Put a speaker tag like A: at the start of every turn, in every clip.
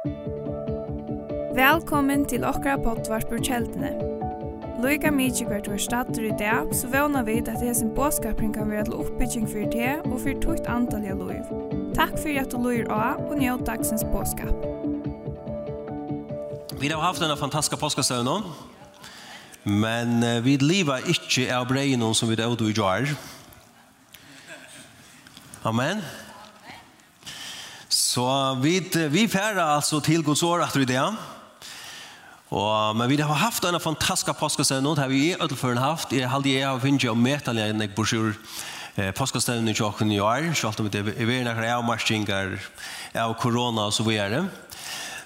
A: Velkommen til okra pottvarpur kjeldene. Loika mykje hvert var stater i dag, så vana vi at hesen båskapring kan være til oppbygging for det og for tukt antall av loiv. Takk for at du loir av og njød dagsens båskap.
B: Vi har haft denne fantastiske påskastøvnen, men vi lever ikke av breien som vi er ute i jar. Amen. Amen. Så vi, vi færer alltså till Guds år att det. Og, men vi har haft en fantastisk påskestevne, det har vi i ødelføren haft. Jeg har aldri jeg finnet å møte alle enn jeg borsjur eh, påskestevne i tjokken i år, selv om det er vi nekker av marsjinger, av korona og så videre.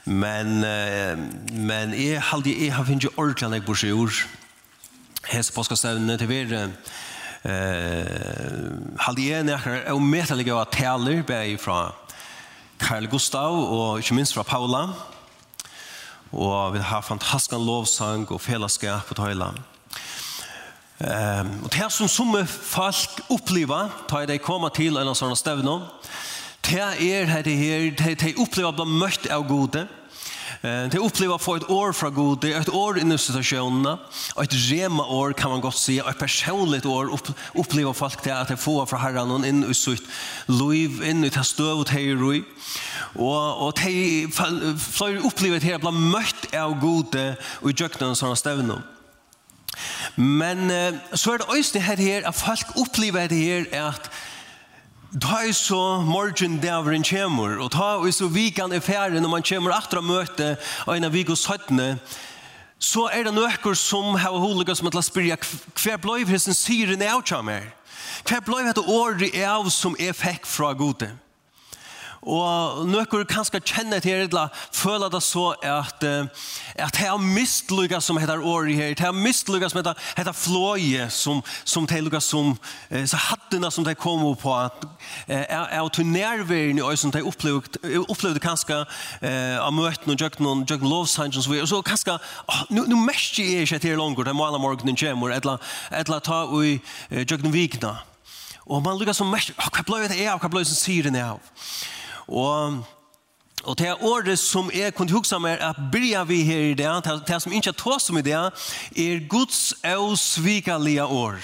B: Men, eh, men jeg halde aldri jeg har finnet ordentlig enn jeg borsjur hese påskestevne til vi eh, halde jeg nekker och møte alle enn taler, bare fra Karl Gustav og ikke minst fra Paula. Og vi har fantastisk lovsang og fellesskap på Tøyla. Um, og det som som folk opplever, da de kommer til en av stevne, det er det her, de opplever å bli møtt av gode, Det opplever å få et år fra god, det er et år i situasjonene, og et rema år kan man godt si, og et personligt år opplever folk det at de får fra herren og inn i sitt liv, inn i det støv og det er roi. Og, og de flere opplever det her blant møtt av gode og i døgnet sånne støvnene. Men så er det også det her her, at folk opplever det her at Da er så morgen dæveren kommer, og ta er så vikan i færen når man kommer atra møte og en av vikos søttene, så er det nøkker som har holika som at la spyrja hver bløyv hessen syren er av kjammer. Hver bløyv hette året av som er fikk fra gode. Og nøkker kanskje kjenne til det, føler det så at, at det er mistlugga som heter året her, det er mistlugga som heter, heter flåje, som, som det lukka som, så hattene som det kom på, at er å til nærværen i øy som det opplevde kanskje av møtene og jøkken og jøkken lovsangen, og så videre, så kanskje, nå nu mest er ikke til langer, det er måla morgenen kommer, et eller ta i jøkken vikene. Og man lukkar som mest, hva blei det er, hva blei det er, hva det er, hva Og Og det året som jeg kunne huske meg at byrja vi her i det, det som ikke er tås om i det, er Guds avsvikalige år.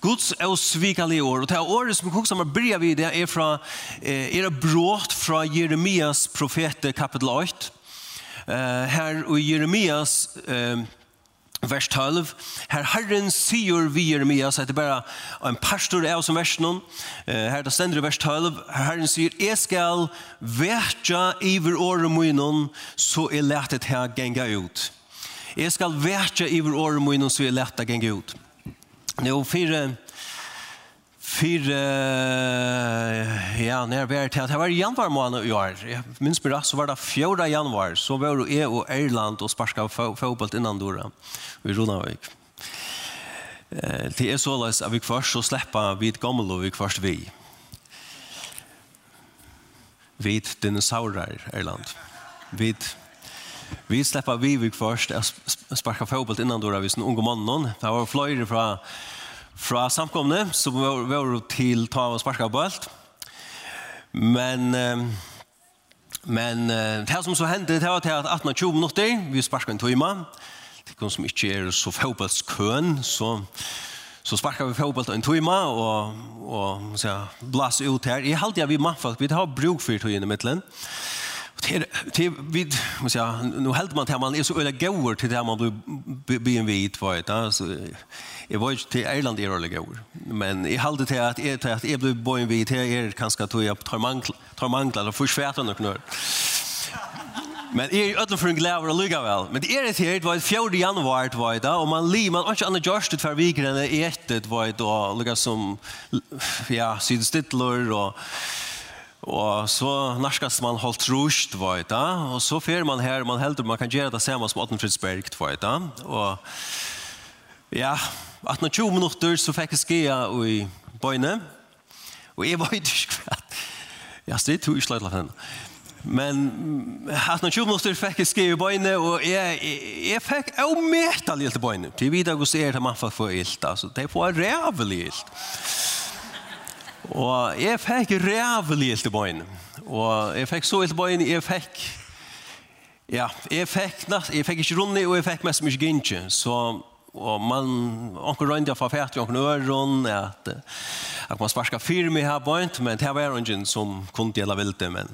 B: Guds avsvikalige år. Og det året som jeg huske meg byrja vi i det, er, fra, er brått fra Jeremias profete kapitel 8. Uh, her og Jeremias uh, vers 12. Her Herren sier vi Jeremias, det er bare en pastor av som vers noen. Her det stender i vers 12. Her Herren sier, jeg skal vetja iver året munnen, så er lettet her genga ut. Jeg skal vetja iver året munnen, så er lettet genga ut. Nå, fire för ja när vi är till det var januari månad i år. Jag minns bara så var det 4 januari så var det EU och Irland och sparska fotboll innan då i Ronavik. Eh det är så läs att vi först så släppa vid gamla och vi först vi. Vid dinosaurer Irland. Vid Vi släpper vi vi först sparka fotboll innan då vi sån unga mannen. Det var flyger från fra samkomne, så var vi til ta og sparka på alt. Men, men det som så hendte, det var til at 18-20 minutter, vi sparka en tøyma, til noen som ikke er så fotballskøen, så, så sparka vi fotball en tøyma, og, og så, blas ut her. Jeg halte jeg vi mannfolk, vi har bruk for tøyene i midtelen. Til, til, vi måste säga, nu helt man till man är så öle gåor till det man blir blir vit vad det alltså Jeg var ikke til Irland i årlig år, men jeg halde til at jeg, til at jeg ble bøyen vi til er kanskje at jeg tar mangla, tar mangla, eller først fæta nok nå. Men jeg er ødelig for en glæver og lykka vel. Men det er et her, det var 4. januar, det var det, og man li, man har ikke annet gjørst ut for viker enn etter, det var det, og lykka som, ja, sydstittler, og Og så narskast man holdt rusht, var det, og så fer man her, man heldur man kan gjøre det samme som Ottenfridsberg, var det, og Ja, 18-20 minutter så fikk jeg skia i bøyne. Og jeg var ikke hva. Ja, det tog ikke lagt henne. Men 18-20 minutter fikk jeg skia i bøyne, og jeg, jeg, jeg fikk av metal i bøyne. Til videre hos er det man får få ilt, altså. Det får rævelig ilt. Og jeg fikk rævelig ilt i bøyne. Og jeg fikk så ilt i bøyne, jeg fikk... Ja, jeg fikk, jeg fikk ikke runde, og jeg fikk mest mye gynnskje, så og man onkel rönde för färt jag onkel rön at at man sparska firma här på inte men det var ingen som kunne dela vilte men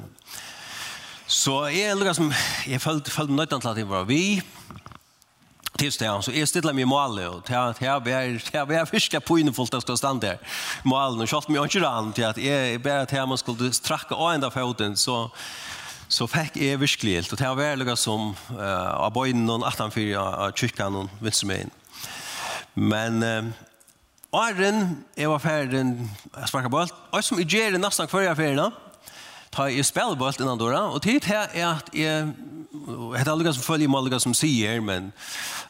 B: så er det som jeg følte følte följde nöjt at det var vi tills det så är stilla mig mål och här här var här var fiska på inne fullt att stå där mål och skott mig och ran till att är bara att här man skulle stracka ända foten så så fick jag virkelig helt. Og det var veldig som uh, av bøyden og 18-4 av kyrkan og vinsemøyen. Men eh, Åren, jeg var ferdig, jeg sparka bølt, og som jeg gjør det nesten hver jeg ferdig, tar jeg spiller spillbølt innan døra, og tid her er at jeg, jeg heter alle som følger med alle som sier, men,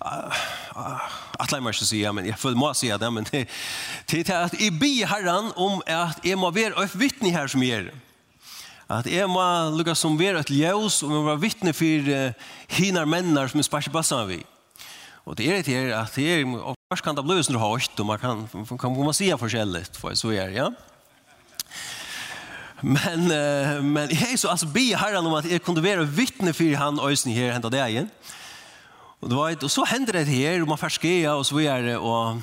B: at jeg må ikke sier, men jeg føler må si det, men tid her at jeg blir herren om at jeg må være et vittne her som gjør. det. At jeg må lukke som være et ljøs, og jeg må være vittne for uh, hinar mennar som jeg sparker bassan vi. Og det er det her at jeg Vars kan det bli så högt och man kan, kan, kan man se forskjellig, for så er det, ja. Men, men jeg så alltså be herren om att jeg kunne være vittne för han øysen här hentet det igen. Och det var og så händer det här og man färskear och så er det och,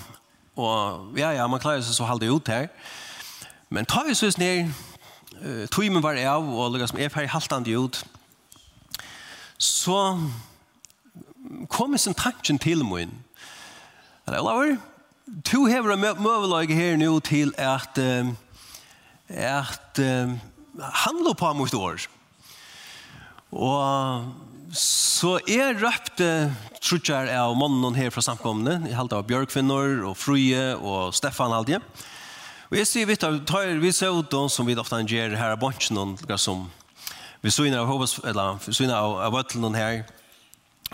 B: och ja, ja, man klarer seg så halvt ut här. Men tar vi så ned, ner, uh, tog var av och liksom är ferdig haltande ut. Så kom en tanken till mig Men Olaver, Du har en møvelag her nu til at at handla på mot år. Og så er røpte trutjar av mannen her fra samkomne, Jeg halte av Bjørkvinner og Fruje og Stefan Aldje. Og jeg sier vidt av, tar vi ser ut som vi ofte gjør her av bunchen, som vi syner av, eller, syner av, av her,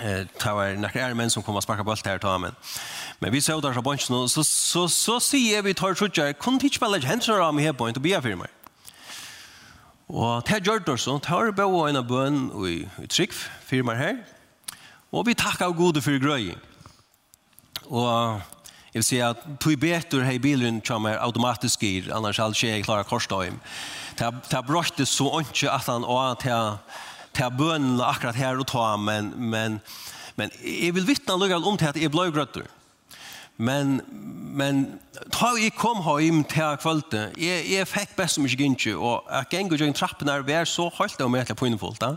B: eh ta var några är män som kommer sparka boll här ta men men vi såg där så bunch nu så så så ser vi tar så jag kunde inte spela händer om här point och be för mig. Och tar Jordan så tar på en bön vi i trick för mig här. Och vi tackar gode för grejen. Och jag vill säga att tog bättre här bilen som kommer automatiskt gir annars all tjejer klara korsdagen. Det har brottet så inte att han och att ta bønnen akkurat her og ta, men, men, men jeg vil vittne lukket om til at jeg ble grøtter. Men, men da jeg kom hjem til kvalitet, jeg, jeg fikk best som ikke gikk, og jeg gikk og gikk trappen her, vi er så holdt det om jeg til pinnefullt. Da.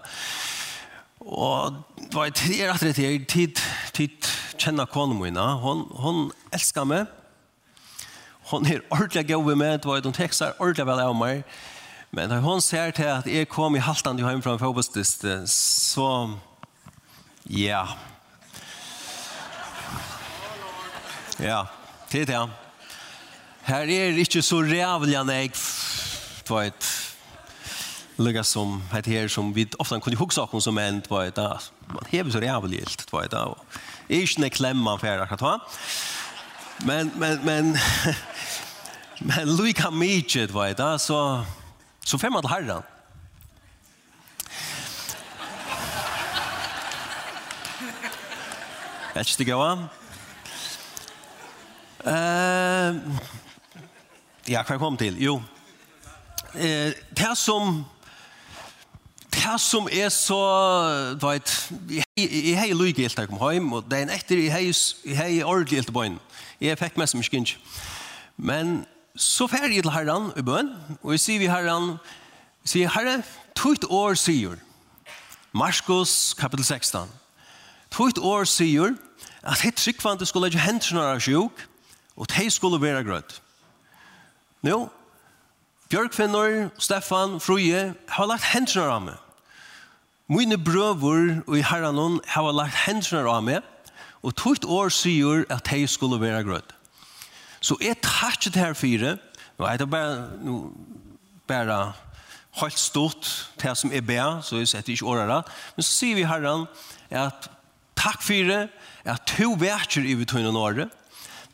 B: Og det var tre rett rett tid, tid kjenne kone min, hun, hun elsker meg, hun er ordentlig gøy med, det var et hun tekster ordentlig vel av meg, Men når hun ser til at jeg kom i halvdan hjem fra en fotbollstist, så... Ja. Ja, det är det. Her er ikke så rævlig enn jeg vet lukka som het her som vi ofta kunde hugsa okkur som en det var ett man hever så jävligt det ett och är inte en klämma för att va men men men men Louis Camille det var så Så får man til herren. Jeg vet ikke hva. Ja, hva kom til? Jo. Uh, det som det som er så, du vet, jeg har lykke helt da jeg kom hjem, og det er en etter jeg har ordentlig helt på bøyen. Jeg fikk mest som ikke Men Så fer jeg til herren i bøn, og jeg sier vi herren, jeg sier herre, tøyt år sier, Marskos kapitel 16, tøyt år sier, at hitt tryggvante skulle ikke hente når av sjuk, og de skulle være grøtt. Nå, Bjørkfinner, Stefan, Fruje, har lagt hendene av meg. Mine brøver og i herren har lagt hendene av meg, og tøyt år sier at de skulle være grøtt. Så jeg takket her fire, og jeg tar bare, nå, bare helt stort til som er ber, så jeg setter ikke året. Men så sier vi herren at takk fire at to verker i betøyne året.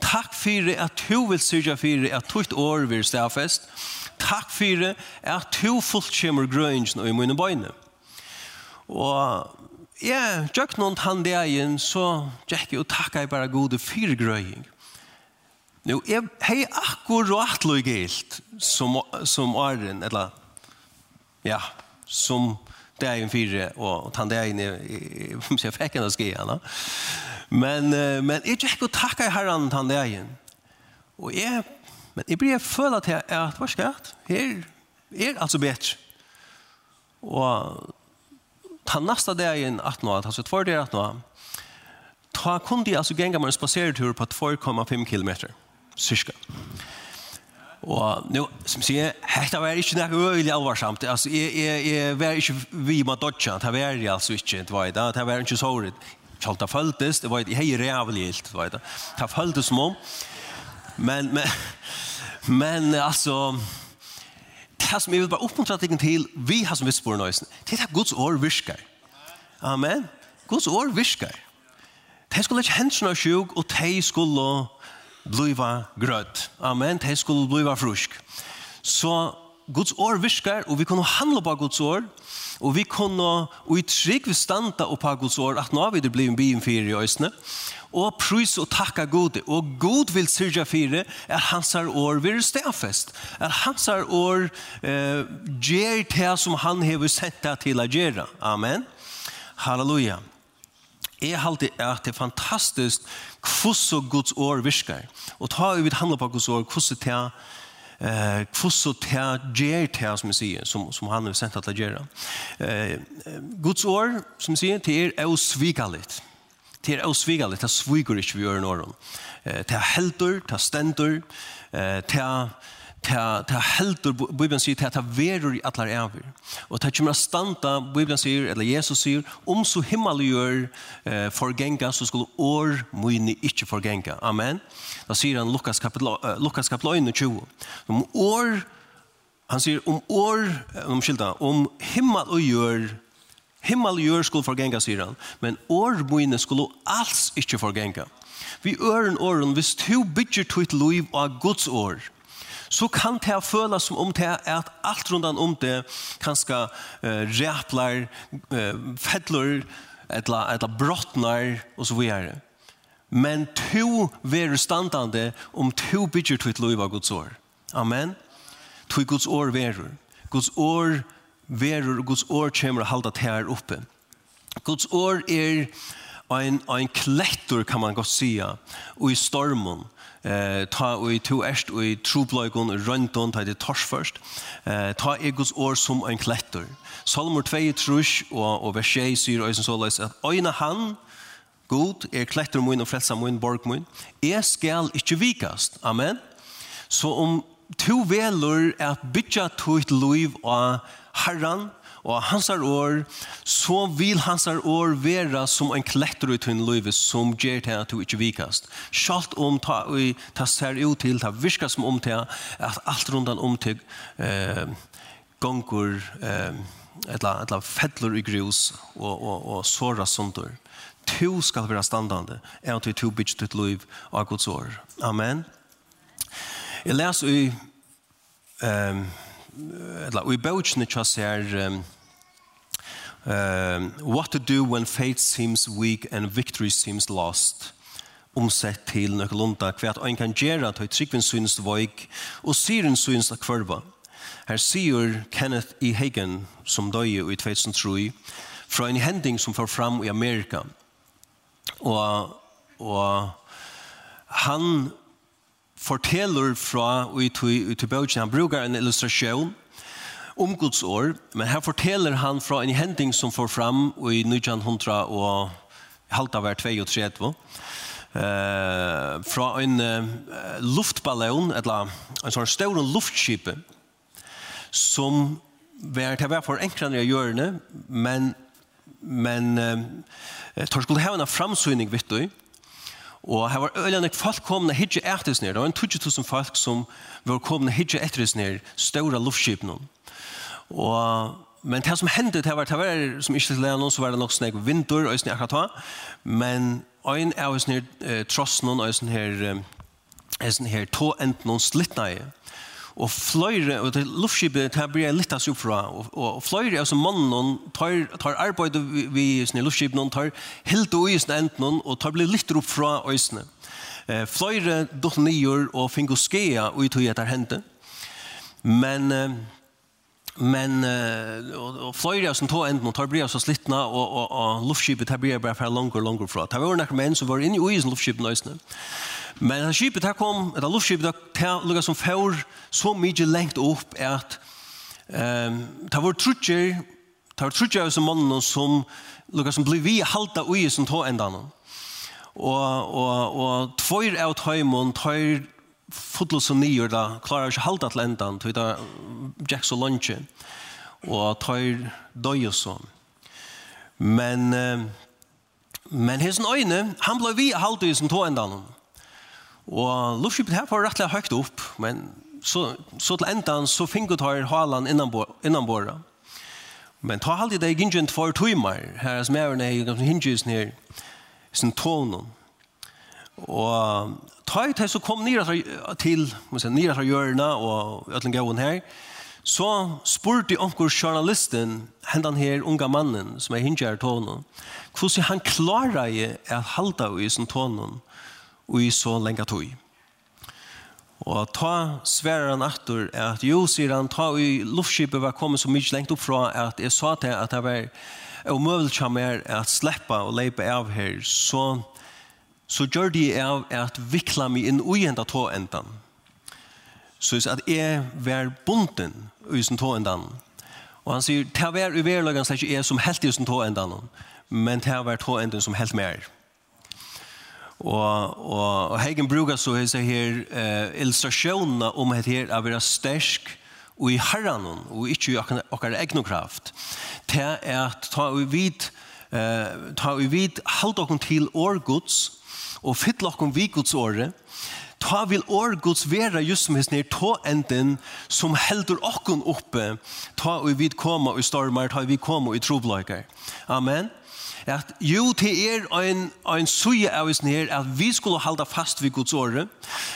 B: Takk fire at to vil syrja fire at tutt år vil stafest. Takk fire at to fullt kommer grønnsjen i mine bøyne. Og ja, tjøk noen tann degen, så tjekk jeg og takk jeg bare gode fire grøyning. Nu, är hej akkurat loik helt som, som åren, eller, ja, som det er en fyre, og han det er inne, om jeg fikk henne skjene. Men, men jeg tjekk og takk jeg herren han det er Og jeg, men jeg blir følt at jeg er, hva skal jeg, her er altså bedre. Og han neste dagen, 18 år, altså tvær det 18 år, ta kundi altså genga med en spasertur på 2,5 kilometer syska. Og nu, som sier, hetta var ikke noe øyelig alvarsamt. Altså, jeg, jeg, jeg var ikke vi med dodja, det var jeg altså ikke, det var jeg da, det var ikke så såret. Kjalt det føltes, det var jeg hei rævlig helt, det var jeg da. Det føltes som om, men, men, men, altså, det som jeg vil bare oppmuntre deg til, vi har som visst på nøysen, det er at Guds år virker. Amen. Guds år virker. Det skulle ikke hente noe sjuk, og det skulle bliva grøtt. Amen. De skulle bliva frusk. Så Guds år virker, og vi kunne handla på Guds år, og vi kunne og i trygg vi standa på Guds år, at nå har vi det blivet en byen fire i øsne, og prøys og takka Gud, og Gud vil syrja fyrir at hans år vil stedfest, at hans år eh, gjer det som han hever sett til å gjøre. Amen. Halleluja. Jeg halte at det er fantastisk hvordan Guds år virker. Og ta i vidt handla på Guds år, hvordan det er eh kvosso ta ger ter som vi säger som som han har sent att göra. Eh Guds år som vi säger till är osvikaligt. Till er osvikaligt, det sviker inte vi gör någon. Eh till helter, till ständer, eh till ta ta heldur Bibeln sier ta ta verur allar evir. Og ta kemur standa Bibeln sier eller Jesus sier om så himmeljør eh, forgenga så skulle or mine ikkje forgenga. Amen. Da sier han Lukas kapitel uh, Lukas kapitel 21. Om or han sier om or om skilda om himmel og jør himmel og skulle forgenga sier han. Men år mine skulle alls ikke forgenga. Vi øren åren, hvis du bygger ditt liv av Guds år, så kan det føles som om det er at alt rundan om det kanskje uh, ræplar, uh, fedler, etla, etla brottnar og så videre. Men to være standande om to bygger til et lov av Guds år. Amen. To Guds år være. Guds år verur og Guds år kommer å halda det her oppe. Guds år er en, en klettor kan man godt sia, og i stormen, eh ta og i to erst og i trobløygon rundt om, ta det tors først. Eh ta egos år som ein klettor. Salmor 2 trus og og vers 6 sier eisen såleis at øyne han god er klettor mun og frelsa mun borg mun. Er skal ikkje vikast. Amen. Så om to velur at bytja tuit liv og herran, Og hans år, så vil hans år være som en kletter ut hun løyve som gjør til at du ikke vikast. Sjalt om ta, vi ta ser ut til, ta virka som om til at alt rundan om til eh, gonger, eh, etla, etla fettler i grus og, og, og såra sundur. Tu skal være standande, er at tu bytst ditt liv av Guds år. Amen. Jeg leser i eh, eller i bøkene tja ser what to do when faith seems weak and victory seems lost omsett til nøkkelunda hva at ein kan gjøre at tryggvin synes veik og syren synes at kvarva. Her sier Kenneth E. Hagen som døy i 2003 fra en hending som får fram i Amerika og, og han forteller fra ut i bøkken, han bruker en illustrasjon om Guds år, men her forteller han fra en hending som får fram i 1900 og halta var 32, eh fra en uh, luftballon eller en sånn stor luftskipe som var til hver for enklere å gjøre det, men, men uh, tar skulle ha en framsynning, vet du, Og her var øyne folk komne hitje etter oss. Det var en 20.000 folk som var komne hitje etter oss nere, større luftskipene. Og, men det som hendte, det var, det var som ikke til noen, så var det nok snakk vinter, og snakk ta. Men øyne av oss eh, tross noen, og sånn her, eh, sånn her, to enten noen slittnei. Og fløyre, og det luftskipet, det blir jeg litt av fra, og, og fløyre, altså mannen, tar, tar arbeid vi i luftskipet, tar helt og isen enten, og tar blir litt opp fra øysene. Eh, fløyre, dott nyer, og fingo skea, og i tog etter hente. Men, men, og, og fløyre, som tog enden, tar blir så slittna, og, og, og luftskipet, det blir bare fra langer, langer fra. Det var noen menn som var inne i luftskipet, og Men han skipet her kom, eller luftskipet her lukket som fjord så mye lengt opp at um, det var trutjer, det var trutjer av som mannen som lukket som ble vi halta ui som tog enda noen. Og, og, og tvoir av tøymon, tøyr fotlo som nyer da, klarer ikke halta til endan, tøy da Jack så lunge, og tøyr døy og så. Men, men hesen øyne, han ble vi halta ui som tog enda noen. Og luftskipet her var rettelig høyt opp, men så, så til endan så finket her halen innan båret. Men ta halde det gingen for timer, her som er i hinges ned, sin tonen. Og ta i det så kom nira til, nira til hjørna og øtlen gavun her, så spurte onkur journalisten, hendan her unga mannen som er hinges her tonen, hvordan han klarer at halda i sin tonen, og i så lenge tog. Og ta sverar han atur at jo, sier han, ta i luftskipet var kommet så mykje lengt opp fra at jeg sa til at det var omøvelig kja mer at sleppa og leipa av her, så, så gjør de av at vikla meg inn ui enda tå endan. Så at jeg var bunden ui sin tå endan. Og han sier, det var uverlagan slik jeg som helt i sin tå endan, men ta vær tå endan som helt mer. Og, og, og Hegen brukar så hese her eh, illustrationerna om at her er vera stärsk og i herranon og ikkje i okkar egnu kraft. Er at ta vi vid eh, ta vi vid halt okkon til årgods og fyll okkum vi guds året ta vil årgods vera just som hesnir to enden som heldur okkum oppe ta vi vid koma og stormar ta vi koma og i trobleikar Amen at jo, det er en, en suje av oss nere at vi skulle halda fast vid Guds åre,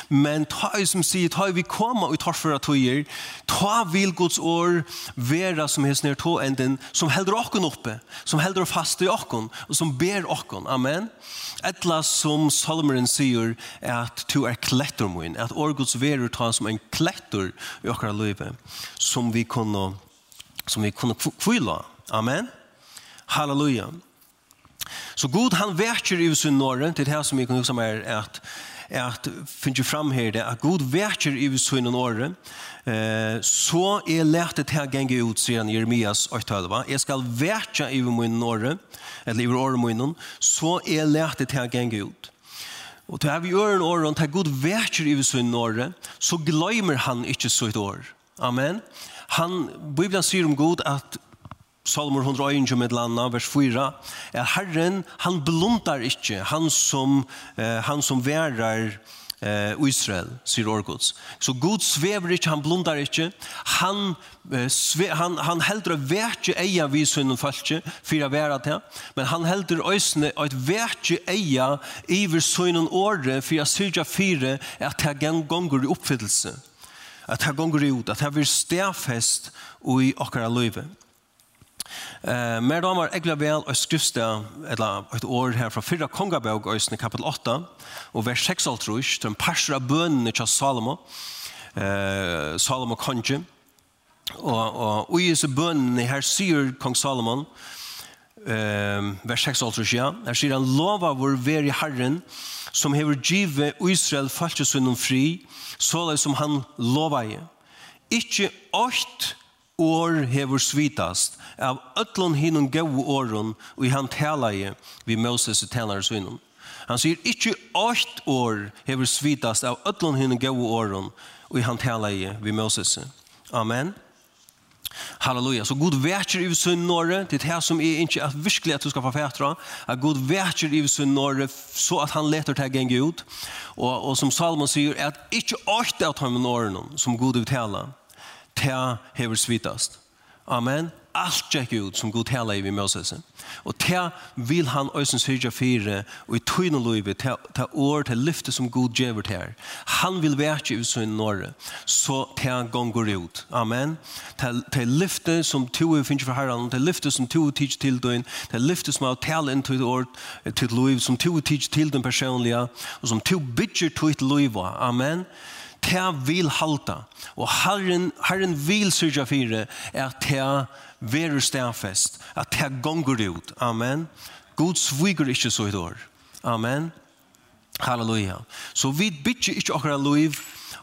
B: men ta oss som sier, ta vi koma og tar for tøyer, ta vil Guds orð vera som hans nere to enden, som helder okken oppe, som helder fast i okken, og som ber okken, amen. Etla som Solomon sier, at to er klettur min, at år Guds vera ta som en klettur i okkara løyve, som vi kunne som vi kunne kvila. Amen. Halleluja. Så god han verkar i sin norr till det här som vi kan huske mer är att att finna fram här det att god verkar i sin norre, eh så är lärt det här gjenge ut sedan Jeremias 8:11 Jeg skal verka i min norre, eller i året min, så är lärt det här gjenge ut. Och til här vi gör en år til god verkar i sin norre, så glemmer han inte et år. Amen. Han, Bibelen sier om god att Salmur 101 med landa, vers 4, er Herren, han blundar ikkje, han som, eh, han som værar eh, Israel, sier Orgods. Så Gud svever ikkje, han blundar ikkje, han, eh, sve, han, han heldur å vekje eia vi sunnen falskje, fyra væra til, men han heldur òsne å vekje eia iver sunnen åre, fyra syrja fyre, at det gonger i oppfyllelse, at det gonger ut, at det blir stafest i okkara løyve. Eh, mer damer ekla vel og skrifte eller et år her fra fyrra kongabøk øysene kapitel 8 og vers 6 alt rush til en parser av bønene til Salomo eh, Salomo konge og, og, og i disse bønene her sier kong Salomon eh, vers 6 alt rush ja her sier han lova vår ver i Herren som hever give Israel falskesund fri så som han lova i Ikke åkt år hever svitast av ötlun hinun gau åren og i han i vi Moses i tænare synen. Han sier ikkje åkt år hever svitast av ötlun hinun gau åren og i han i vi Moses. Amen. Halleluja. Så god värter i sin norre, det här som er ikke at virkelig at du skal få fætra, at god värter i sin norre så at han leter til å gjenge ut. Og, og som Salman sier, at ikke åkt av honom norren som god uttalar ta hever svitast. Amen. Alt tjekk ut som god tala i vi Moses. Og ta vil han øysen syrja fire, og i tøyne løyve, ta år, til lyfte som god djever til Han vil være ut som i Norge, så ta gonger ut. Amen. Ta, ta lyfte som to er finnes for herren, Ta lyfte som to er tids til døgn, Ta lyfte som er tala inn til år, til løyve, som to er tids til døgn personlige, og som to bytjer tøyt løyve. Amen. Amen ta vil halta. Og Herren, herren vil syrja fire at ta verur stafest, at ta gonger ut. Amen. God sviger ikkje så i år. Amen. Halleluja. Så vi bytjer ikkje okkara liv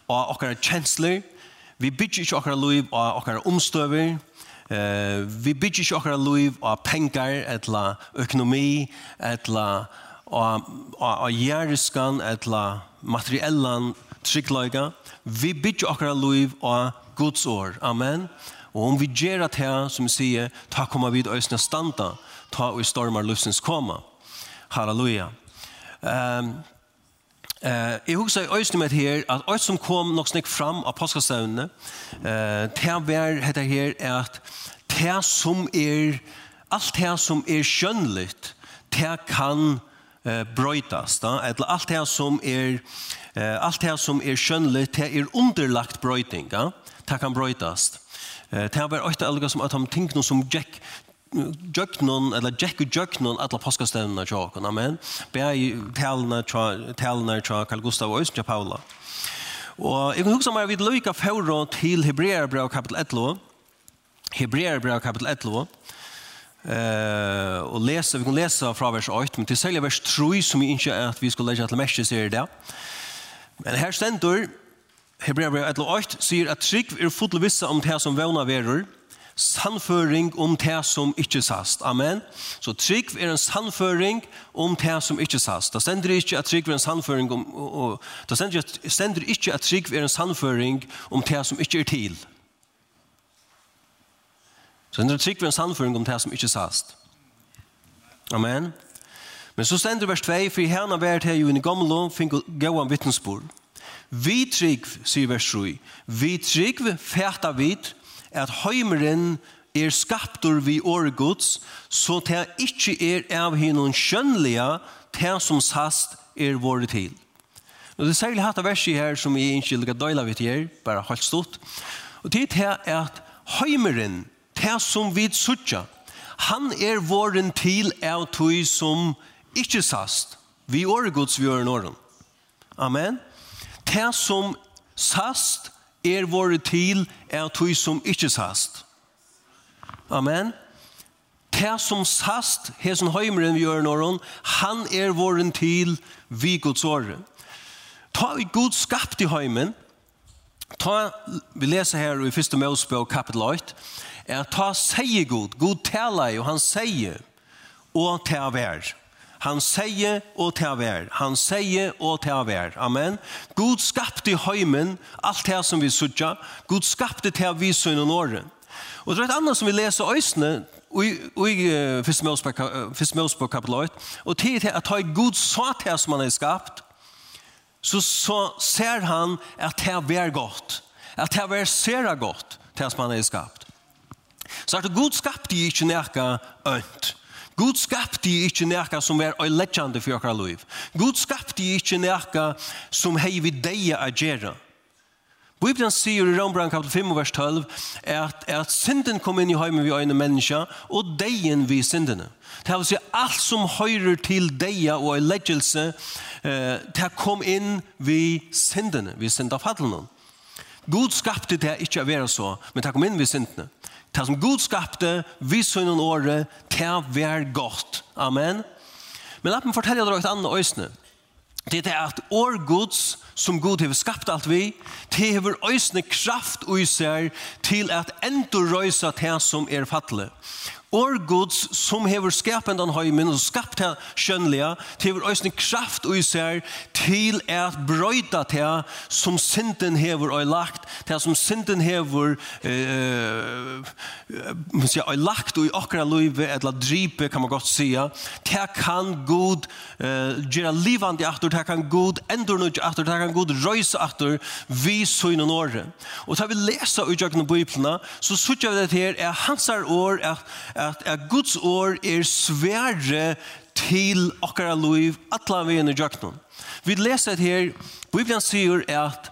B: og okkara kjensler. Vi bytjer ikkje okkara liv og okkara omstøver. Uh, vi bygger ikke akkurat liv og penger, eller økonomi, eller og, og, og gjerriskan, etla materiellan tryggleika, vi bytjer akkara liv av Guds år. Amen. Og om vi gjør at her, som vi sier, ta koma vid til standa, ta og stormar løsens koma. Halleluja. Um, Eh, jeg husker i øyne med her, at alt som kom nok snakk fram av påskastøvnene, eh, det var dette her, at det som er, alt det som er skjønnligt, det kan eh, brøytast. Da? Eller alt det som er, eh, alt det som er skjønnelig, det er underlagt brøyting. Ja? Det kan brøytast. Eh, det var ofte alga som at de tingene som Jack jöknon eller Jack och jöknon alla påskastövna tjocken amen bäi talna talna tjock Carl Gustav och Östra Paula och jag kan huska mig vid Luka förra till Hebreerbrev kapitel 11 Hebreerbrev kapitel 11 Uh, och läsa vi kan läsa från vers 8, men till sälja vers 3 som vi ikke att vi skal lese til mest sier det. Men här ständer Hebreerbrev 1 8 säger att trygg är fullt vissa om det som vevna verur, sannføring om det som ikke sast. Amen. Så trygg er en sannføring om det som ikke sast. Det stender ikke at trygg er en sannføring om, og, og, det stender, stender ikke at trygg er en sannføring om det som ikke er til. Så det er trygg ved en sannføring om det som ikke sast. Amen. Men så stender vers 2, for herna vært her jo i gamle, fikk gåan vittnesbord. Vi trygg, sier vers 3, vi trygg fæta vidt at heimeren er skaptur vi året gods, så det ikke er av henne skjønnelige, det som sast er våre til. Og det er særlig hatt av verset her som vi ikke lukker døyla vidt her, bare holdt stort. Og det er at heimeren det som vi suttja, han er våren til av tog som ikke sast. Vi åre gods vi åren åren. Amen. Det som sast er våre til av tog som ikke sast. Amen. Det som sast, hesen høymeren vi åren åren, han er våren til vi gods åre. Ta vi god skapt i høymen, Ta, vi leser her i 1. Mosebok kapitel 8 er at ta sier god, god taler og han sier og ta vær. Han sier og ta vær. Han sier og ta vær. Amen. God skapte heimen, alt det som vi sutja. God skapte det vi sønne innan. Og det er et annet som vi leser øysene, og i Fyrst Mjølsborg kapitel 8, og tid til at ta god sa det som han har skapt, så, så ser han at det er godt, at det er sera godt, det som han har skapt. Så at Gud skapte ikke nekka ønt. Gud skapte ikke nekka som er øyleggjande for okra liv. Gud skapte ikke nekka som hei vi deia a gjerra. Bibelen sier i Rombrand kapitel 5 vers 12 at, at synden kom inn i heimen vi øyne menneska og deien vi syndene. Det vil si alt som høyrer til deia og øyleggelse eh, det kom inn vi syndene, vi synda faddelen. Gud skapte det ikke å være så, men det kom inn vi syndene. Det som Gud skapte, vi sønnen året, det var godt. Amen. Men la meg fortelle dere et annet øsne. Det er at år Guds som Gud har skapt alt vi, det har øysne kraft og især til at enda røysa det som er fattelig. or Guds som hever skapen den høymen og skapt det skjønnelige, til hever øysne kraft og især til at brøyta det som synden hever og lagt, det som synden hever eh, og lagt og i okra løyve, eller dripe kan man godt sija, det kan Gud eh, gjøre livande aktor, det kan Gud endur nødvendig aktor, det kan kan god røyse atter vi søgnen året. Og tar vi lesa ut jøkken av Bibelna, så sutja vi det her er hans år, er, at, at Guds år er svære til okkara liv, atla vi inn i jøkken. Vi leser det her, Bibelen sier at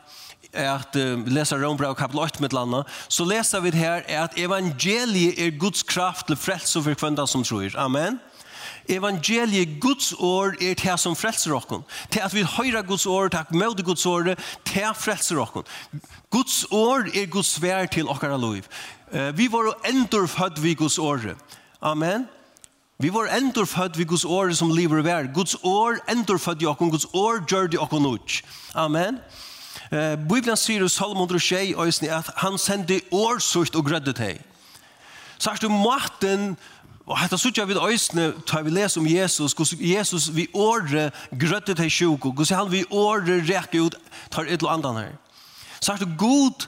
B: at um, vi leser Rombra og kapitel 8 med landa, så leser vi det her at evangeliet er Guds kraft til frelse for kvendan som tror. Amen. Evangeliet Guds år er det som frelser oss. Til at vi høyre Guds år, takk med Guds år, til at frelser oss. Guds år er Guds vær til okkara liv. Vi var endur født vi Guds år. Amen. Vi var endur født vi Guds år som lever vær. Guds år endur født i okken. Guds år gjør det okken ut. Amen. Bibelen sier i Salomon 106 at han sender årsukt og grødde til. Sørst du maten Og hetta søkja við øysne, ta við les um Jesus, kos Jesus við orre grøtte til sjuk, og han við orre rekka ut tar et andan her. Sagt er det god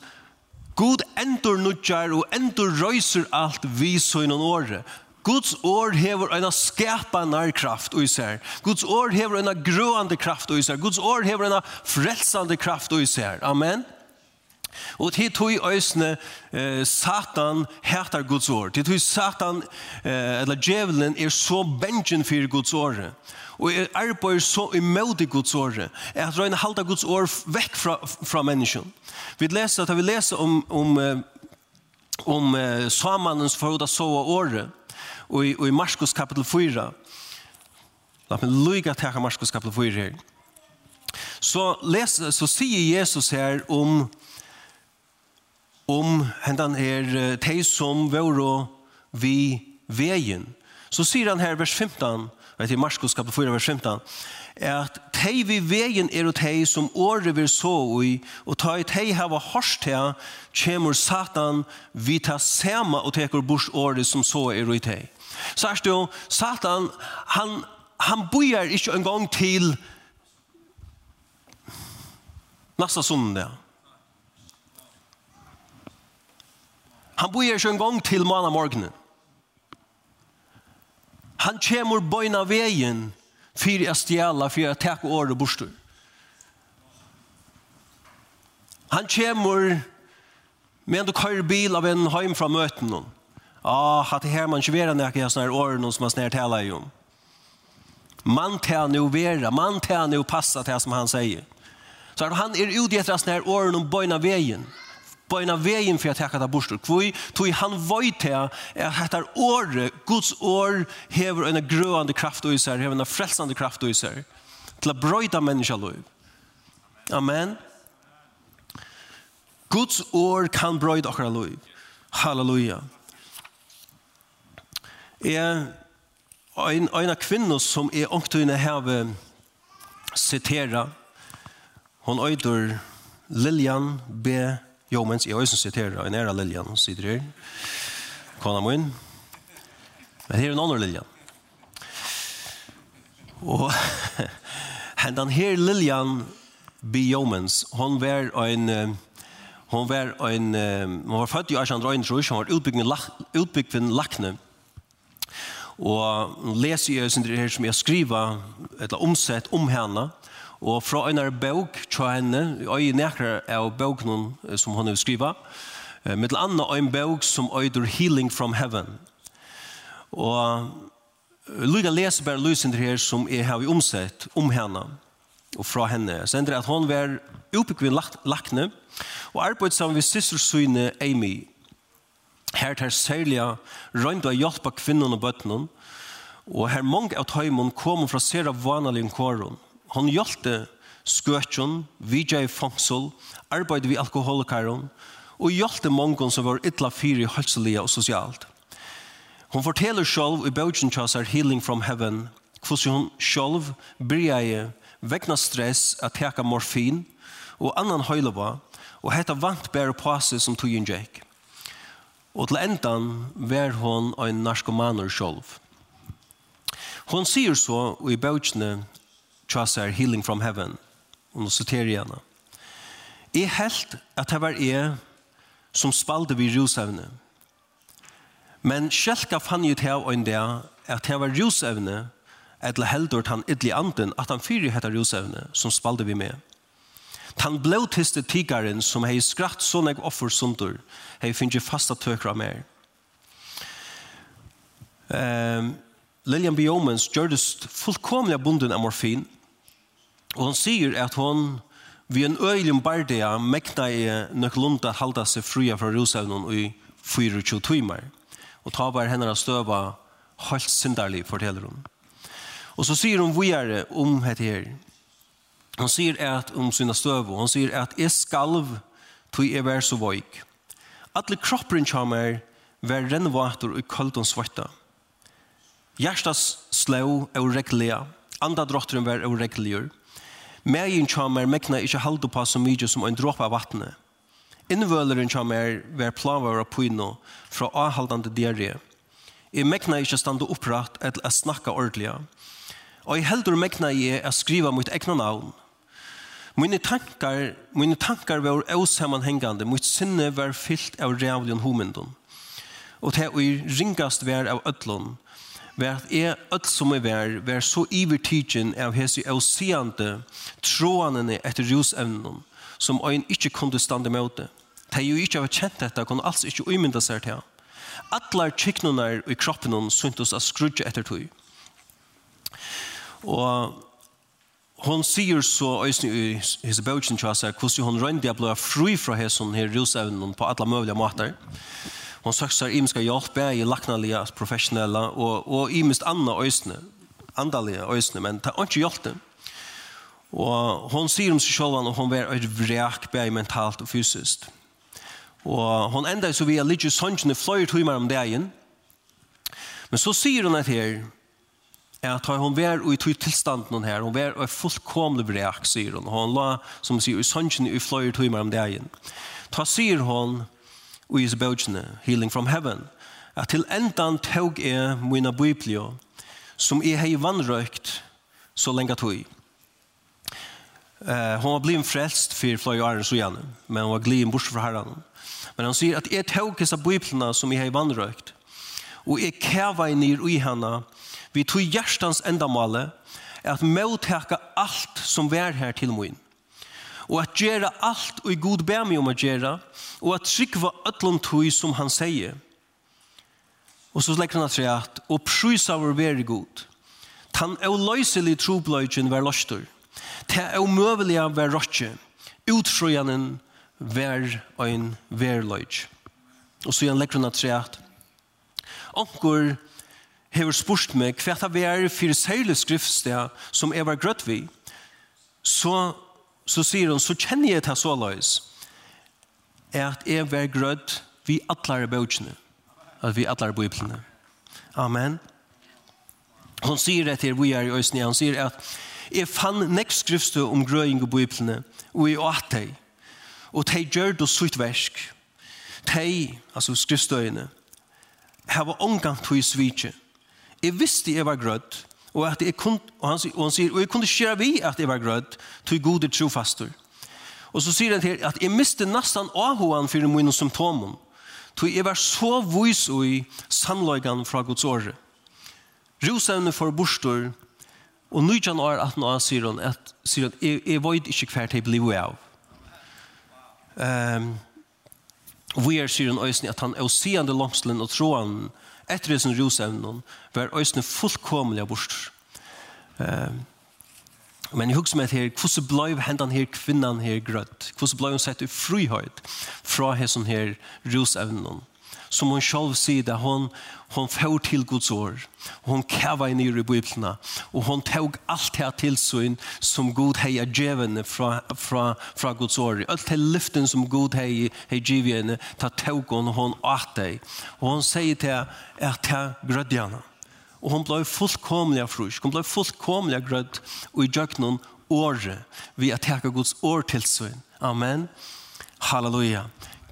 B: God endur nudjar og endur røyser alt vi søgnen året. Guds ord hever en skapande kraft i seg. Guds ord hever en grøande kraft i seg. Guds ord hever en frelsande kraft i seg. Amen. Og til tog øsne eh, Satan hætar Guds år. Til tog Satan, eh, eller djevelen, er så bengen for Guds år. Og er arbeider så imot i Guds år. Er at røyne halda Guds år vekk fra, fra mennesken. Vi leser, at vi leser om, om, om eh, samannens forhodet sova året. Og i, og i Marskos kapitel 4. La meg lykke til Marskos kapitel 4 her. Så, les, så sier Jesus her om um, om hendan er de som vore vi veien. Så sier han her vers 15, vet i Marskos kapitel 4 vers 15, at de vi veien er og de som åre vil så i, og ta i de hava hørst til, kjemur Satan, vi ta sema og teker bors åre som så er og i. Så er det Satan, han, han bojar ikke en gang til nasta sundag. Han bor ikke en gang til måned morgenen. Han kommer bøyna veien for å stjæle, for å ta året bostur. Han kommer med en køyre bil av en heim fra møten. Ah, at det her man ikke vera nek i sånne årene noen som man snart tala i om. Man tar nu vera, man tar nu passa til det som han sier. Så han er ute etter sånne årene om bøyna veien bøyna veien for å ta det bostur. Hvor tog han vøyt her, er dette året, Guds år, hever en grøande kraft og iser, hever en frelsende kraft og iser, til å brøyde mennesker lov. Amen. Guds år kan brøyde akkurat lov. Halleluja. Jeg, en, en av kvinner som er ångtøyne heve sitera, hon øyder Lilian B. Jo, mens jeg også siterer en ære Lilian sitter her. Kona må inn. Men her er en annen Lilian. Og den her Liljan Biomens, hon var en... Hon var en... Hon var født i 1831, hon var utbyggd Lakne. Og leser jeg her som jeg skriver, eller omsett om henne, Og fra en bøk til henne, og i nærkere av bøken som hun har skrivet, med til andre en bøk som øyder Healing from Heaven. Og Lyga leser bare lysinder her som jeg har omsett om henne og fra henne. Så ender at hun var oppbyggvinn lakne og arbeidet sammen med systersyne Amy. Her tar særlig rønt og hjelp av kvinnen og bøttene og her mange av tøymon kom fra sere vanlige kårene. Hon hjalte skøtjon, vidja i fangsel, arbeidde vi alkoholikaron, og hjalte mongon som var ytla fyri halselige og sosialt. Hon forteller sjálv i bøtjen tjasar Healing from Heaven, hvordan hon sjálv bryr vegna stress at teka morfin og annan høylova, og hetta vant bære pase som tog inn jekk. Og til endan vær hon ein narkomaner sjálv. Hon sier så i bøtjene Chaucer healing from heaven. Og nå siterer jeg henne. Jeg helt at det var jeg som spalte vid rusevne. Men kjelka fann jeg til en dag at det var rusevne eller heldur han idli anden at han fyrir hetta rusevne som spalte vi med. Han blåtiste tigaren som hei skratt sånn offer sundur hei finnje fasta tøkra mer. Um, Lillian B. Omens gjørdes fullkomlig bunden av morfin Og han sier at hon vi en øyelig bardea mekna i nøklunda halda seg fria fra rosevnen i 24 timer. Og ta var henne støva halvt syndarlig, forteller hun. Og så sier hun vujere om hette her. Hun sier at om sina støv, hun sier at jeg skalv tog jeg vær så vøyk. Alle kroppen kommer vær rennvater og kaldt og svarta. Hjertas slå er reglea, andre drotteren vær og regleur, Mægen tja mer mekna ikkje halda på så mykje som ein av vattnet. Innvøleren kommer mer ver plavar og pyno fra avhaldande diarré. Jeg mekna ikkje stande oppratt eller a snakka ordelig. Og jeg heldur mekna i å skriva mot egna navn. Mine tankar, mine tankar var osammanhengande, mot sinne var fyllt av rævlion homendon. Og det er ringast vær av ödlon, var at jeg, alt som jeg var, var så ivertidgen av hese avseende trådene etter rusevnen, som øyn ikke kunne stande med det. De jo ikke var kjent dette, kunne alls ikke umynda seg til. Atler kiknene i kroppen syntes å skrudge etter tog. Og hon sier så øyne i hese bøkken til seg hvordan hon rønde å bli fri fra hese her rusevnen på alle mulige måter. Og Hon søkser imiska hjelp, jeg i laknalige, professionella, og, og imist anna øysene, andalige øysene, men det er ikke hjelp det. Og hon sier om seg selv, at hon var et vrek, bare mentalt og fysisk. Og hon enda så vi er litt sånnsjene fløyre timer om dagen, men så sier hun at her, at hon var i tog tilstanden hon her, hon var i fullkomlig vrek, sier hun. Hon la, som sier, i sånnsjene i fløyre timer om dagen. Ta sier hon, og i bøkene, Healing from Heaven, at til endan tog er mine biblio, som er hei vannrøykt så lenge tog. Uh, hon var blivit frelst for flere år så gjerne, men hon var glid bort fra herren. Men han sier at jeg tog disse biblene som jeg har vannrøkt, og jeg kæva i i henne, vi tog hjertens endamale, at må alt som var her til min og at gjøre alt og i god ber meg om å gjøre, og at trykva øtlom tog som han sier. Og så legger han at seg at, og prysa av å god. Tan er løyselig trobløygen var løster. Te og møvelige var røtje. Utfrøyanen var ein verløyg. Og så igjen legger han at seg at, Onkur hever spurt meg hva det er for særlig skriftsteg som jeg var grøtt vi, så så sier hun, så kjenner jeg til så løs, at jeg var grøtt vi atler bøkene, at vi atler biblene. Amen. Hun sier det til vi er i Øsne, hun sier at jeg fann nekst skriftstø om grøying og biblene, og jeg åt deg, og de gjør det sutt versk. De, altså skriftstøyene, har var omgang til svitje. Jeg visste jeg var grødd, og at jeg kun, og han, og han sier, og jeg kunne skjøre vi at jeg var grødd, tog gode trofaster. Og så sier han til at jeg miste nesten avhoen for mine symptomer, tog jeg var så vis i sannløygan fra Guds åre. Rosevne for bostor, og nå kjenner år at nå sier han at, sier han, jeg, jeg vet ikke hver jeg blir av. Um, og vi er sier han øyne at han er seende langslen og troen, etter det som rosevnen var øyne fullkomlig av bort. Men jeg husker meg her, hvordan ble hendene her kvinnan her grøtt? Hvordan ble hun sett i frihøyt fra hessen her rosevnen? som hon själv säger hon, hon får till Guds år. Hon kävar in i Bibeln Och hon tog allt det här tillsyn som Gud har givit från, från, från Guds år. Allt det lyften som Gud har givit henne tar tog hon och hon åt dig. Och hon säger till att det grödjarna. Och hon blev fullkomliga frusk. Hon blev fullkomliga gröd. Och i djöknen året vi att täcka Guds år tillsyn. Amen. Halleluja.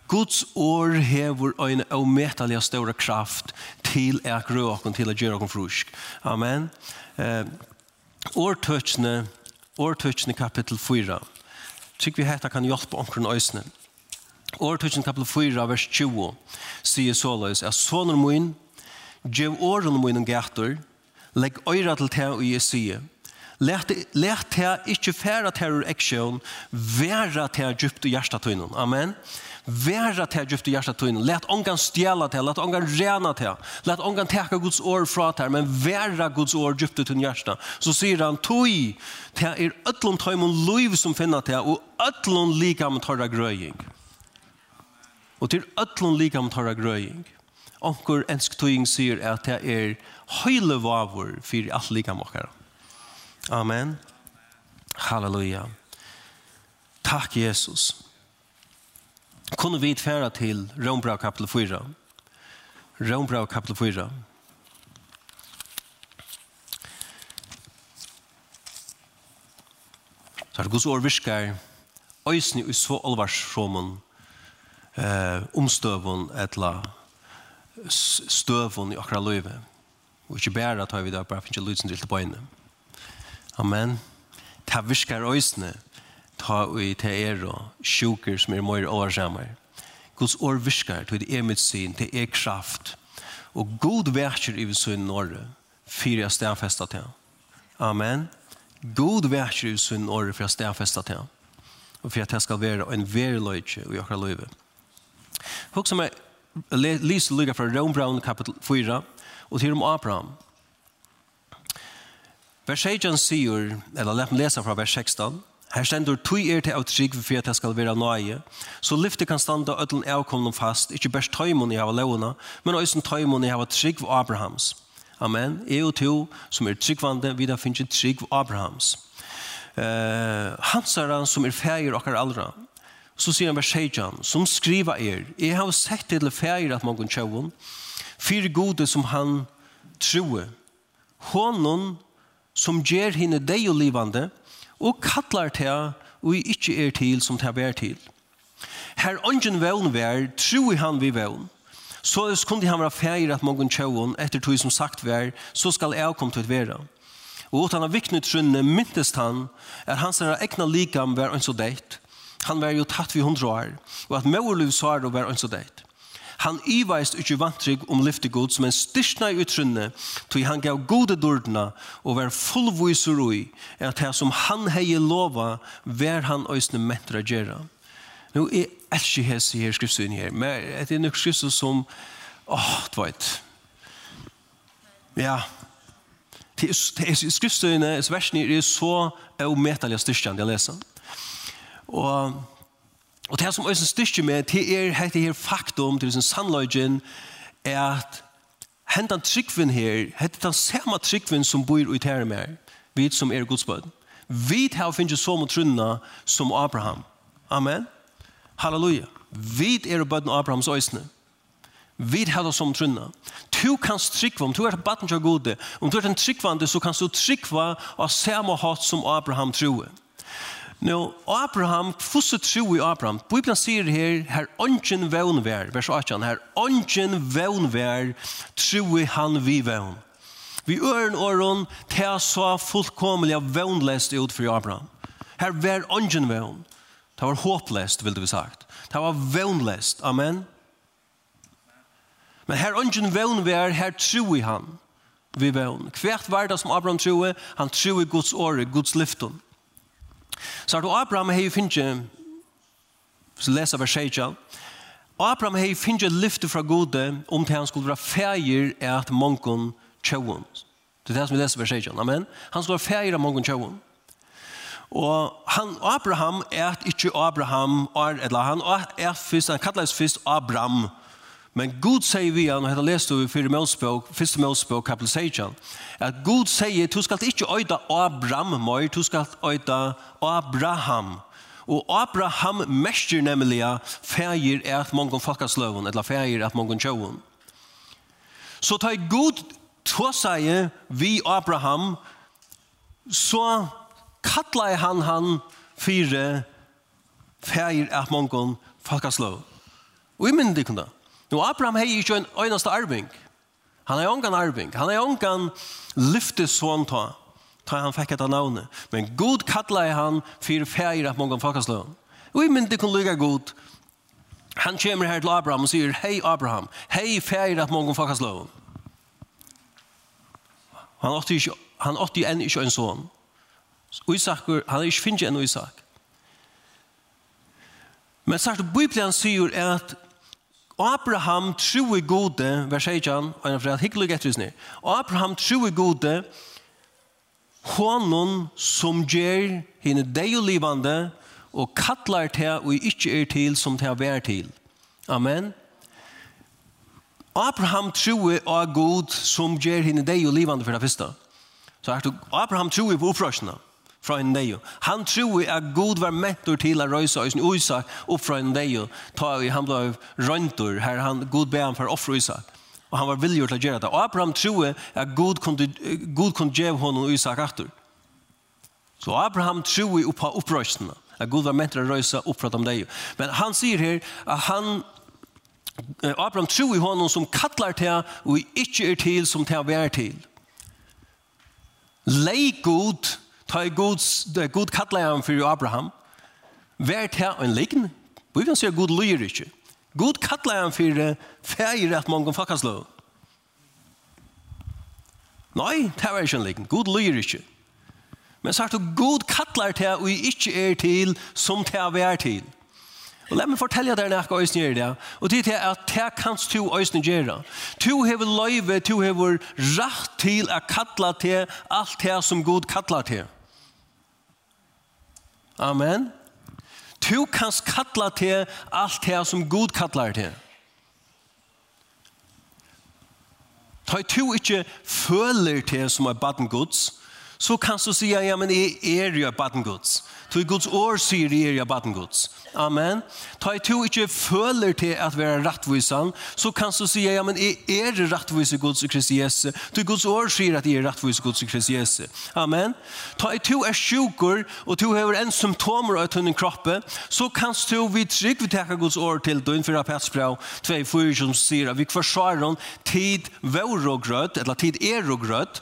B: Guds år hever en avmetelig større kraft til at røkken til å gjøre oss frusk. Amen. Eh, årtøkene, årtøkene kapittel 4. Tyk vi hette kan hjelpe omkring øsene. Årtøkene kapittel 4, vers 20, sier såleis, at sonen min, gjev årene min en gator, legg øyre til til og jeg sier, Lært her ikke fære terror action, være her djupt i hjertetøynen. Amen. Være til djupt i hjertetøynen. Lært ångan stjela til, lært ångan rena til, lært ångan teka Guds år fra til, men være Guds år djupt i hjertet. Så sier han, tøy, til er øtlom tøymon liv som finna til, og øtlom lika med tørre grøying. Og til øtlom lika med tørre grøying. Onkur ensk tøying sier at det er høyle vavur for alt lika Amen. Halleluja. Takk Jesus. Kunne vi tfæra til Rombra kapitel 4. Rombra kapitel 4. Så er det gos år virkar øysni i så alvarsromen eh, omstøvun etla støvun i akra løyve. Og ikke bæra tar vi det bare finnes ikke lydsen til på. Amen. Ta viskar øysene, ta ui te er og sjuker som er møyre årsammer. Guds år viskar, til er mitt syn, til er kraft. Og god verker i sin åre, fyra stedfesta til. Amen. God verker i sin åre, fyra stedfesta til. Og for at det skal være en veriløyke i okra løyve. Hukk som er, lise lykka fra Rombraun kapitel 4, og til om Abraham. Vers 16 sier, eller lett meg lese fra vers 16, Her stendur tui er til av trygg for at jeg skal være nøye, så lyfte kan standa ødelen avkomne fast, ikke best tøymon i hava leona, men også tøymon i hava trygg for Abrahams. Amen. Jeg og to som er tryggvande, vi da finnes trygg for Abrahams. Uh, hans er han som er feir okkar allra. Så sier han vers 16, som skriva er, jeg har sett til feir at mongon tjauon, fyr gode som han troe, honom som ger henne deg og livande, og kallar til og ikkje er til som til vær til. Her ongen vevn vær, tro i han vi vevn, så es han være feir at mången tjåon, etter tog som sagt vær, så skal jeg komme til å være. Og åt han av viknet trunne myntest han, er hans egna likam vær en så deit. Han vær jo tatt vi hundra år, og at mörluv svar vær en så deit. Han iveist ikkje vantrygg om lyftegod som en styrsna i utrunne, tog han gav gode dordna og var fullviser ui, at det som han hei lova, vær han òsne mentra gjerra. Nå er ikke hese her skriftsynet her, men det er nok skriftsynet som, åh, oh, det Ja, det er skriftsynet, versene er så ometalig styrstjande jeg leser. Og Og det som øyne styrker med, det er dette her faktum, det er sin sannløgjen, er at hentan tryggvinn her, hette den samme tryggvinn som bor i tære med, vi som er godsbød. Vi har finnet så mot trunna som Abraham. Amen. Halleluja. Vi er bøden Abrahams øyne. Vi har det som trunna. Du kan strikva, om du er baden til gode, om du er en tryggvande, så kan du tryggva av samme hatt som Abraham troer. Nå, Abraham, hvordan tror vi Abraham? Bibelen sier her, her ånden vevn vær, vers 18, her ånden vevn vær, tror vi han vi vevn. Vi øren åren, det så fullkomelig vevnlest ut for Abraham. Her vær ånden vevn. Det var håplest, vil det vi sagt. Det var vevnlest, amen. Men her ånden vevn vær, her tror vi han vi vevn. Hvert var det som Abraham tror, han tror Guds åre, Guds lyfton. Så har du Abraham hei finnje, så leser vers 16, Abraham hei finnje lyfte fra gode om til han skulle være feir at mongon tjauon. Det er det som vi leser vers 16, amen. Han skulle være feir at mongon tjauon. Og han, Abraham er ikke Abraham, er, eller han er først, han kalles fyrst Abraham, Men Gud sier vi og dette leste vi i fyra målspråk, första målspråk kapitel 16, at Gud sier, du skal ikke øyde Abraham mer, du skal øyde Abraham. Og Abraham mestjer nemlig feir er at mongon folkasløven, eller feir at mongon tjøven. Så tar Gud to seg vi Abraham, så kattler han han fire feir er at mongon folkasløven. Og i myndi kundan. Nu Abraham hei ikkje en øyneste arving. Han er ongan arving. Han er ångan lyftesån ta, ta han fikk etter navnet. Men god kattla er han fyrir feir at mongan folkasløn. Og i myndi kun lyga god. Han kommer her til Abraham og sier, hei Abraham, hei feir at mongan folkasløn. Han åtti ikke, han åtti enn ikke en sån. Isak, han er ikke finnje enn Isak. Men sagt, Bibelen sier at Abraham true gode, vers 18, og en fred hyggelig etter oss Abraham true gode, honom som gjør henne deg og livande, og kattlar til og ikke er til som til å være til. Amen. Abraham true av god som gjør henne deg og livande for det første. Så er Abraham true på opprørsene. Amen fra en dejo. Han tror at Gud var mentor til å røysa og Isak opp fra en dejo. Ta i han ble røyntor, her han, Gud be han for offre Isak. Og han var villig til å gjøre det. Og Abraham tror at Gud kunne, Gud kunne gjøre honom Isak atter. Så Abraham tror på opprøstene. At Gud var mentor å røysa opp fra dem. Men han sier her at han Abraham tror i honom som kallar til og ikke er til som til å være til. Leik god Ta i god, det Gud kallar han for Abraham. vær til en likn. Vi vill säga Gud lyr ikke. God kallar han for feir at mange kan lov. Nei, det var ikke en likn. God lyr ikke. Men sagt du, Gud kallar til og ikke er til som til å være til. Og la meg fortelle deg noe øyne gjør det. Og det er at det kan du øyne gjøre. Du har løyve, du har rett til å kalle til alt det som Gud kattler til. Amen. Du kan kalle til alt det som Gud kattler til. Ta du ikke føler til som er baden Guds, så kan du si, ja, men jeg er jo baden Guds. Tu Guds år sier i er baden Guds. Amen. Ta i to ikke føler til at være rettvisan, så kan du si, ja, men er det rettvis i Guds i Kristi Jesu? Tu Guds år sier at er rettvis i Guds i Kristi Jesu. Amen. Ta i to er sjukur, og to hever en symptomer av tunnen kroppe, så kan du vi trygg vi teka Guds år til døgn for Petsbrau 2, 4, som sier at vi forsvarer tid vår og grøtt, eller tid er og grøtt,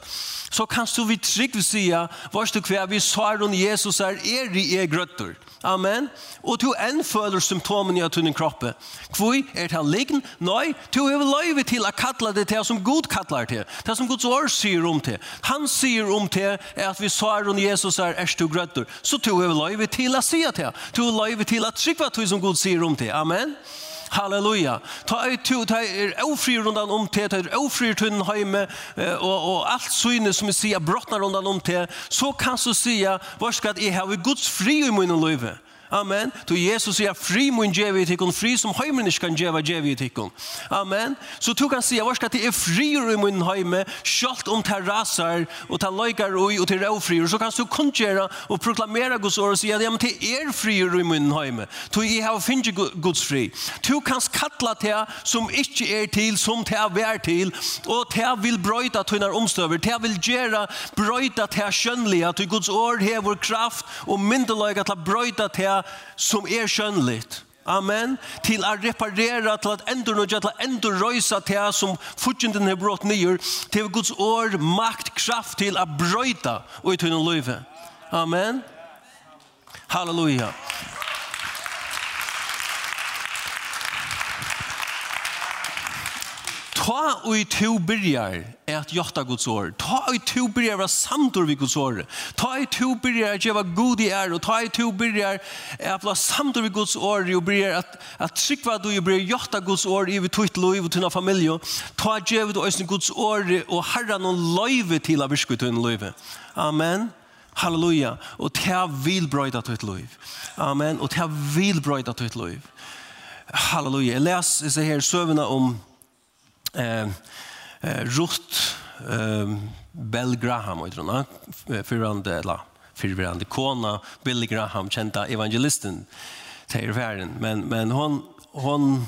B: så kan du vi trygg vi sier, varst du hver vi svarer Jesus er er er grøtter. Amen. Og du enn føler symptomen i at hun kroppe. Hvor er det liggen? Nei, du er løyve til å kalle det til som Gud kallar til. Det som Guds år sier om til. Han sier om til at vi svarer om Jesus er er du grøtter. Så du er løyve til å si til. Du er løyve til å trykva til som Gud sier om til. Amen. Amen. Halleluja. Ta ei to, ta er ofri rundan om te, ta er ofri tunn heime, og, og alt syne som vi ser brottnar rundan om te, så kan så sia, varsk at jeg Guds fri i munnen løyve. Amen. Så Jesus sier, fri mun djevi i tikkun, fri som heimen ikke kan djeva djevi i tikkun. Amen. Så du kan sier, varska til er fri i mun heime, skalt om ta rasar, og ta loikar ui, og til råfri, så kan du kundgjera og proklamera Guds år og sier, ja, men til er fri i mun heime. Så jeg har finnje Guds fri. Du kan kalla til som ikkje er til, som til er til, og til vil brøyta tunnar omstøver, til vil gjera brøyta til skjønnliga, at Guds år hever kraft og myndeløyga til brøyta til som er skjønnligt. Amen. Til å reparere, til at endur noe, til å endur røysa til som fortjenten har brått nye, til Guds år, makt, kraft til å brøyta og i tøyne løyve. Amen. Halleluja. ta ui to byrjar at jotta Guds år. Ta ui to byrjar var samtor vi Guds år. Ta ui to byrjar at jeva god i er, og ta ui to byrjar at la samtor vi Guds år, og byrjar at, at trykva du, og byrjar jotta Guds år i vi tuit loiv og tunna familie. Ta jeva du oisne Guds år, og herra noen loive til av virskut og loive. Amen. Halleluja. Og ta vil brøyda tuit loiv. Amen. Og ta vil brøyda tuit loiv. Halleluja. Jeg les her søvna om eh, Rutt eh, Bell Graham, og jeg fyrrande, eller fyrrande kona, Billy Graham, kända evangelisten till världen men, men hon, hon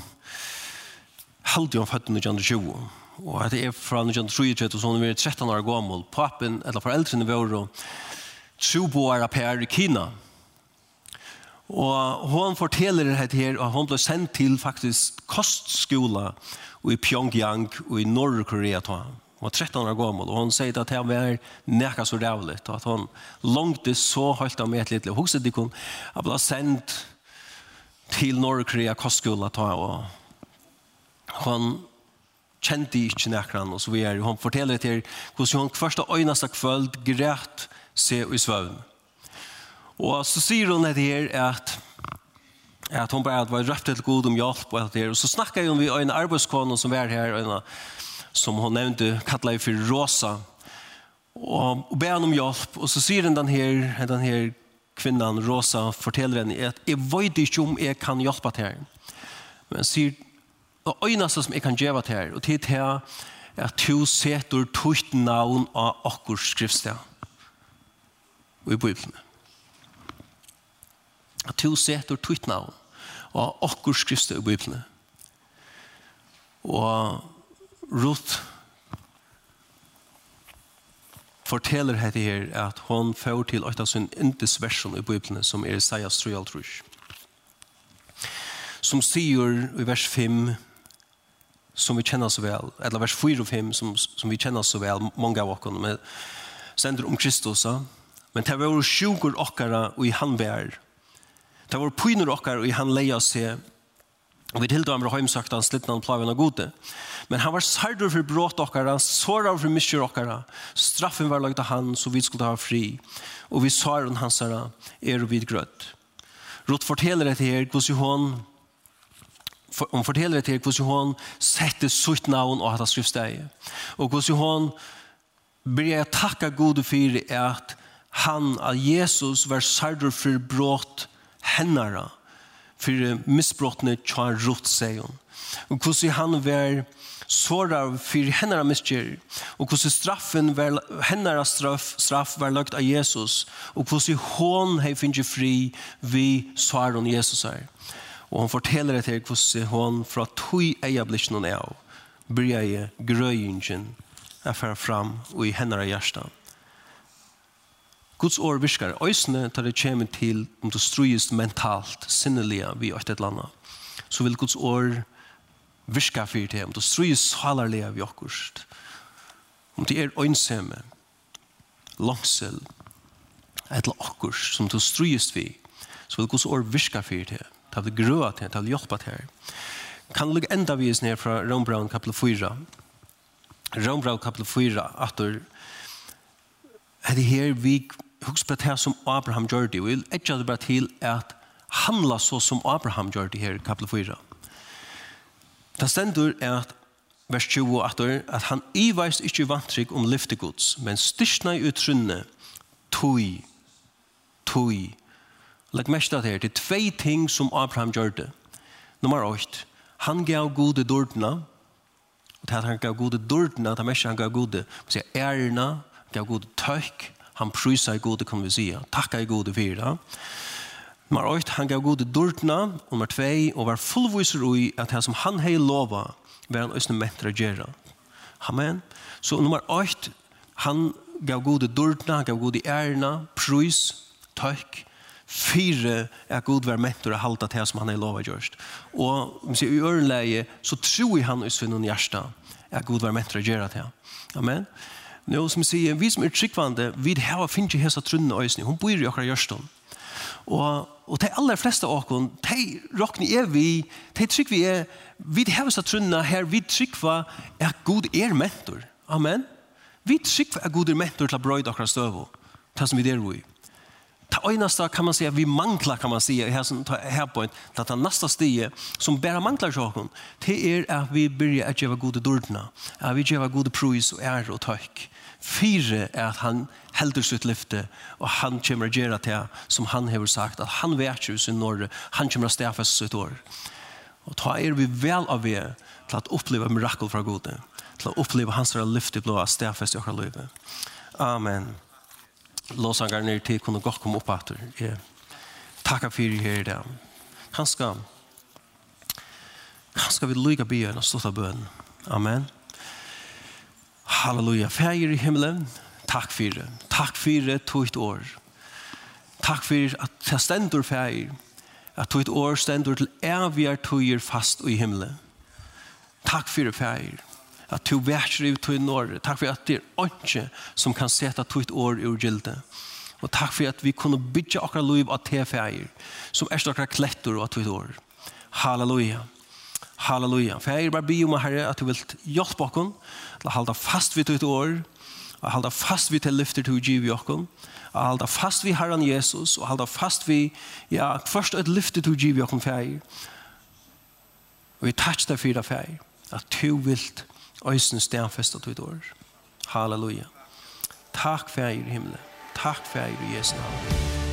B: halde hon født 20 og det er 3 1933, så hon er 13 år gammal pappen eller foreldrene våre, troboere per i Kina, Og hon forteller det her, og hon ble sendt til faktisk kostskola og i Pyongyang og i Nordkorea ta Hon var 13 år gammel, og han sier at han var nekka så rævlig, og at han langt så holdt av med et litt. Hos at de kunne bli sendt til Norrkorea kostskola ta og han kjente ikke nekran og så videre. Han forteller her hvordan hon første øyneste kvöld græt seg i svøvn. Og så sier hun det her at at hon bara var røft til god om hjelp og alt det her. Og så snakket jeg om vi en arbeidskone som var her, en, som hon nevnte, kallet jeg for Rosa, og, og be han om hjelp. Og så sier den her, den her kvinnan, Rosa, forteller henne at jeg vet ikke om jeg kan hjelpe til her. Men sier, og øyneste som jeg kan gjøre til her, og til til at to setter tukt navn av akkur skriftsted Og i Bibelen at du setter tvitt navn og akkur skriftet i Bibelen. Og Ruth forteller hette her at hon får til åtta sin indes versjon i Bibelen som er Isaias 3 Som sier i vers 5 som vi kjenner så vel, eller vers 4 og 5 som, som vi kjenner så vel, mange av oss, men sender om Kristus, men det var sjukker okkara og i han vær, Det var pyner okkar og han leia seg og vi tildo amra heimsøkta han slitt han plaven av gode. Men han var sardur for bråt okkar, han sårar for misjur okkar, straffen var lagt av han så vi skulle ha fri, og vi saren hans herra er og vid grøtt. Rott forteller etter her hos for, hon forteller etter her hos Johan sette sutt navn og hatt skriftsteg. Og hos Johan byrja jeg takka gode for at han, av Jesus var sardur for bråt hennara for misbrottene tja rott seg og hvordan han var såra for hennara miskjer og hvordan straffen var hennara straff, straff var lagt av Jesus og hvordan hon hei finnje fri vi svaron Jesus er. Og hon forteller etter hvordan hon fra tog eia blikken hon er av bryr jeg grøyingen er fram og i hennara hjertan Guds år virkar øysene tar det kommer til om du strujist mentalt, sinnelige vi og et eller annet. Så vil Guds år virka for til, om du strujist salarlige vi okkurst. Om det er øynseme, langsel, et eller okkurst som du strujist vi, så vil Guds år virka fyrir til. Det vil grøa til, det vil hjelpa til. Kan lukk enda vis ned fra Rombraun kapitel 4. Rombraun kapitel 4, at du er det her vi husk på det som Abraham gjør det, og jeg ikke hadde bare til at handla så som Abraham gjør det her i kapitel 4. Det stender at vers 20 at, at han iveist ikke vantrygg om lyftegods, men styrsna i utrunne, tui, tui. Legg mest av det her, det er tvei ting som Abraham gjør det. Nummer 8, han gav gode dordna, og til at han gav gode dordna, det er mest han gav gode, man sier ærna, gav gode tøyk, Han prysa i gode kan vi säga. Takka i gode för det. Nummer 8, han gav gode dörtna. Nummer 2, og var fullviser i at det som han hei lova var han østene mentra gera. Amen. Så nummer 8, han gav gode dörtna, han gav gode ärna, prys, tøkk, fire er god vær mentor og halda til som han er lova gjørst. Og om sier, i ørenleie så tror jeg han i svinnen hjärsta er god vær mentor og gjør det. Amen. Nå som sier, vi som er tryggvande, vi har finnet hese trunne øyne. Hun bor i akkurat gjørstånd. Og, og de aller fleste av oss, de råkne er vi, de trygg vi er, vi har hese trunne her, vi trygg var er god er mentor. Amen. Vi trygg var at god er mentor til å brøyde akkurat støvå. Det som vi der i. Det enaste kan man säga, vi mangler, kan man säga, här som her här på en, att det nästa stige som bare mangler saken, det är at vi begynner att gjøre goda dordna, at vi gör goda pris och ære och tack. Fyra är att han helder sitt lyfte och han kommer å göra det som han har sagt, att han vet ikke sin norr, han kommer att stäffa sitt år. Och ta er vi väl av er til att uppleva mirakel från Gode, til att uppleva hans lyfte blå i sitt år. Amen låsangar nere til kunne godt komme opp etter. jeg takker for det her i dag. Han skal han skal vi lykke byen og stått av bøn. Amen. Halleluja. Fæger i himmelen, takk for det. Takk for det tog år. Takk for at jeg stender fæger. At tog år stender til evige tog fast i himmelen. Takk for det fæger at du vært ut i Norge. Tack för att det är ikke som kan sätta ditt år ur gilde. Och tack för att vi kunde bygge akkurat liv av tefeier, som är akkurat kletter av ditt år. Halleluja. Halleluja. For jeg er bare be om herre att du vill hjelpe oss att hålla fast vid ditt år og hålla fast vid til lyfter til å i oss og holde fast vid Herren Jesus och hålla fast vid ja, først et lyfter til å i oss färg Og vi touchar fyra färg att du vilt øysen stedfest at du dår. Halleluja. Takk for i himmelen. Takk for i Jesu navn.